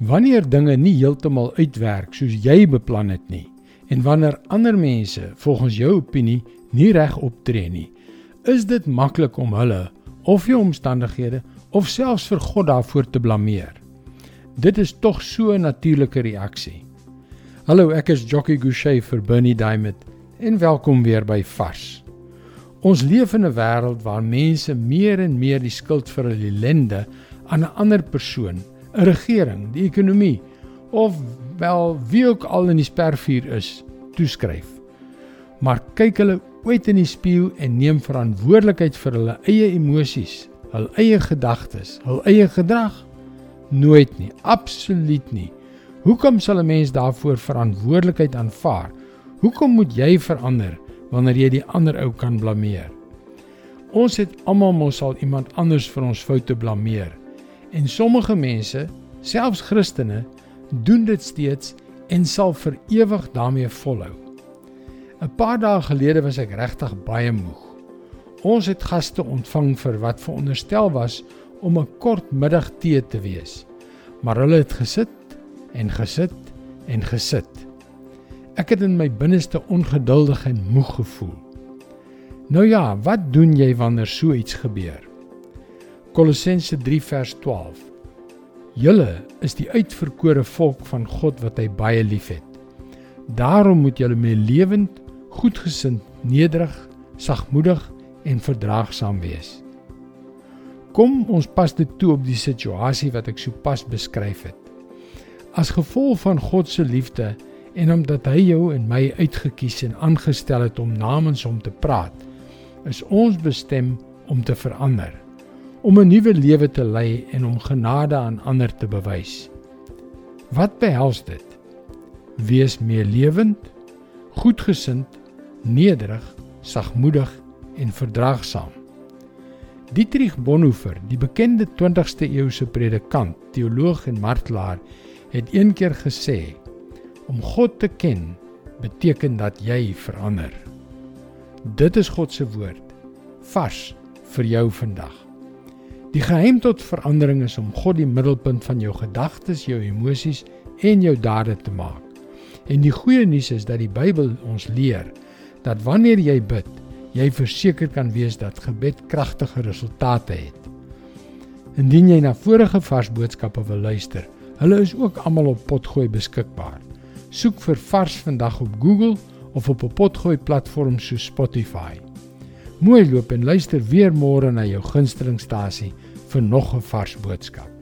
Wanneer dinge nie heeltemal uitwerk soos jy beplan het nie en wanneer ander mense volgens jou opinie nie reg optree nie, is dit maklik om hulle of jou omstandighede of selfs vir God daarvoor te blameer. Dit is tog so 'n natuurlike reaksie. Hallo, ek is Jockey Gouchee vir Bernie Diamond en welkom weer by Vars. Ons leef in 'n wêreld waar mense meer en meer die skuld vir hulle ellende aan 'n ander persoon, 'n regering, die ekonomie of wel wie ook al in die spervuur is, toeskryf. Maar kyk hulle ooit in die spieël en neem verantwoordelikheid vir hulle eie emosies, hul eie gedagtes, hul eie gedrag? Nooit nie, absoluut nie. Hoekom sal 'n mens daarvoor verantwoordelikheid aanvaar? Hoekom moet jy verander wanneer jy die ander ou kan blameer? Ons het almal mos al iemand anders vir ons foute blameer. En sommige mense, selfs Christene, doen dit steeds en sal vir ewig daarmee volhou. 'n Paar dae gelede was ek regtig baie moeg. Ons het gaste ontvang vir wat veronderstel was om 'n kort middagtee te wees. Maar hulle het gesit en gesit en gesit. Ek het in my binneste ongeduldig en moeg gevoel. Nou ja, wat doen jy wanneer so iets gebeur? Kolossense 3 vers 12. Julle is die uitverkore volk van God wat hy baie liefhet. Daarom moet julle meelewend, goedgesind, nederig, sagmoedig en verdraagsaam wees. Kom ons pas dit toe op die situasie wat ek sopas beskryf het. As gevolg van God se liefde en omdat hy jou en my uitget kies en aangestel het om namens hom te praat, is ons bestem om te verander, om 'n nuwe lewe te lei en om genade aan ander te bewys. Wat behels dit? Wees meer lewend, goedgesind, nederig, sagmoedig en verdraagsaam. Dietrich Bonhoeffer, die bekende 20ste eeuse predikant, teoloog en martelaar, het eendag gesê: "Om God te ken beteken dat jy verander." Dit is God se woord, vars vir jou vandag. Die geheim tot verandering is om God die middelpunt van jou gedagtes, jou emosies en jou dade te maak. En die goeie nuus is dat die Bybel ons leer dat wanneer jy bid, jy verseker kan wees dat gebed kragtige resultate het. Indien jy na vorige vars boodskappe wil luister, hulle is ook almal op Potgooi beskikbaar. Soek vir Vars vandag op Google of op 'n Potgooi platform so Spotify. Mooi loop en luister weer môre na jou gunstelingstasie vir nog 'n vars boodskap.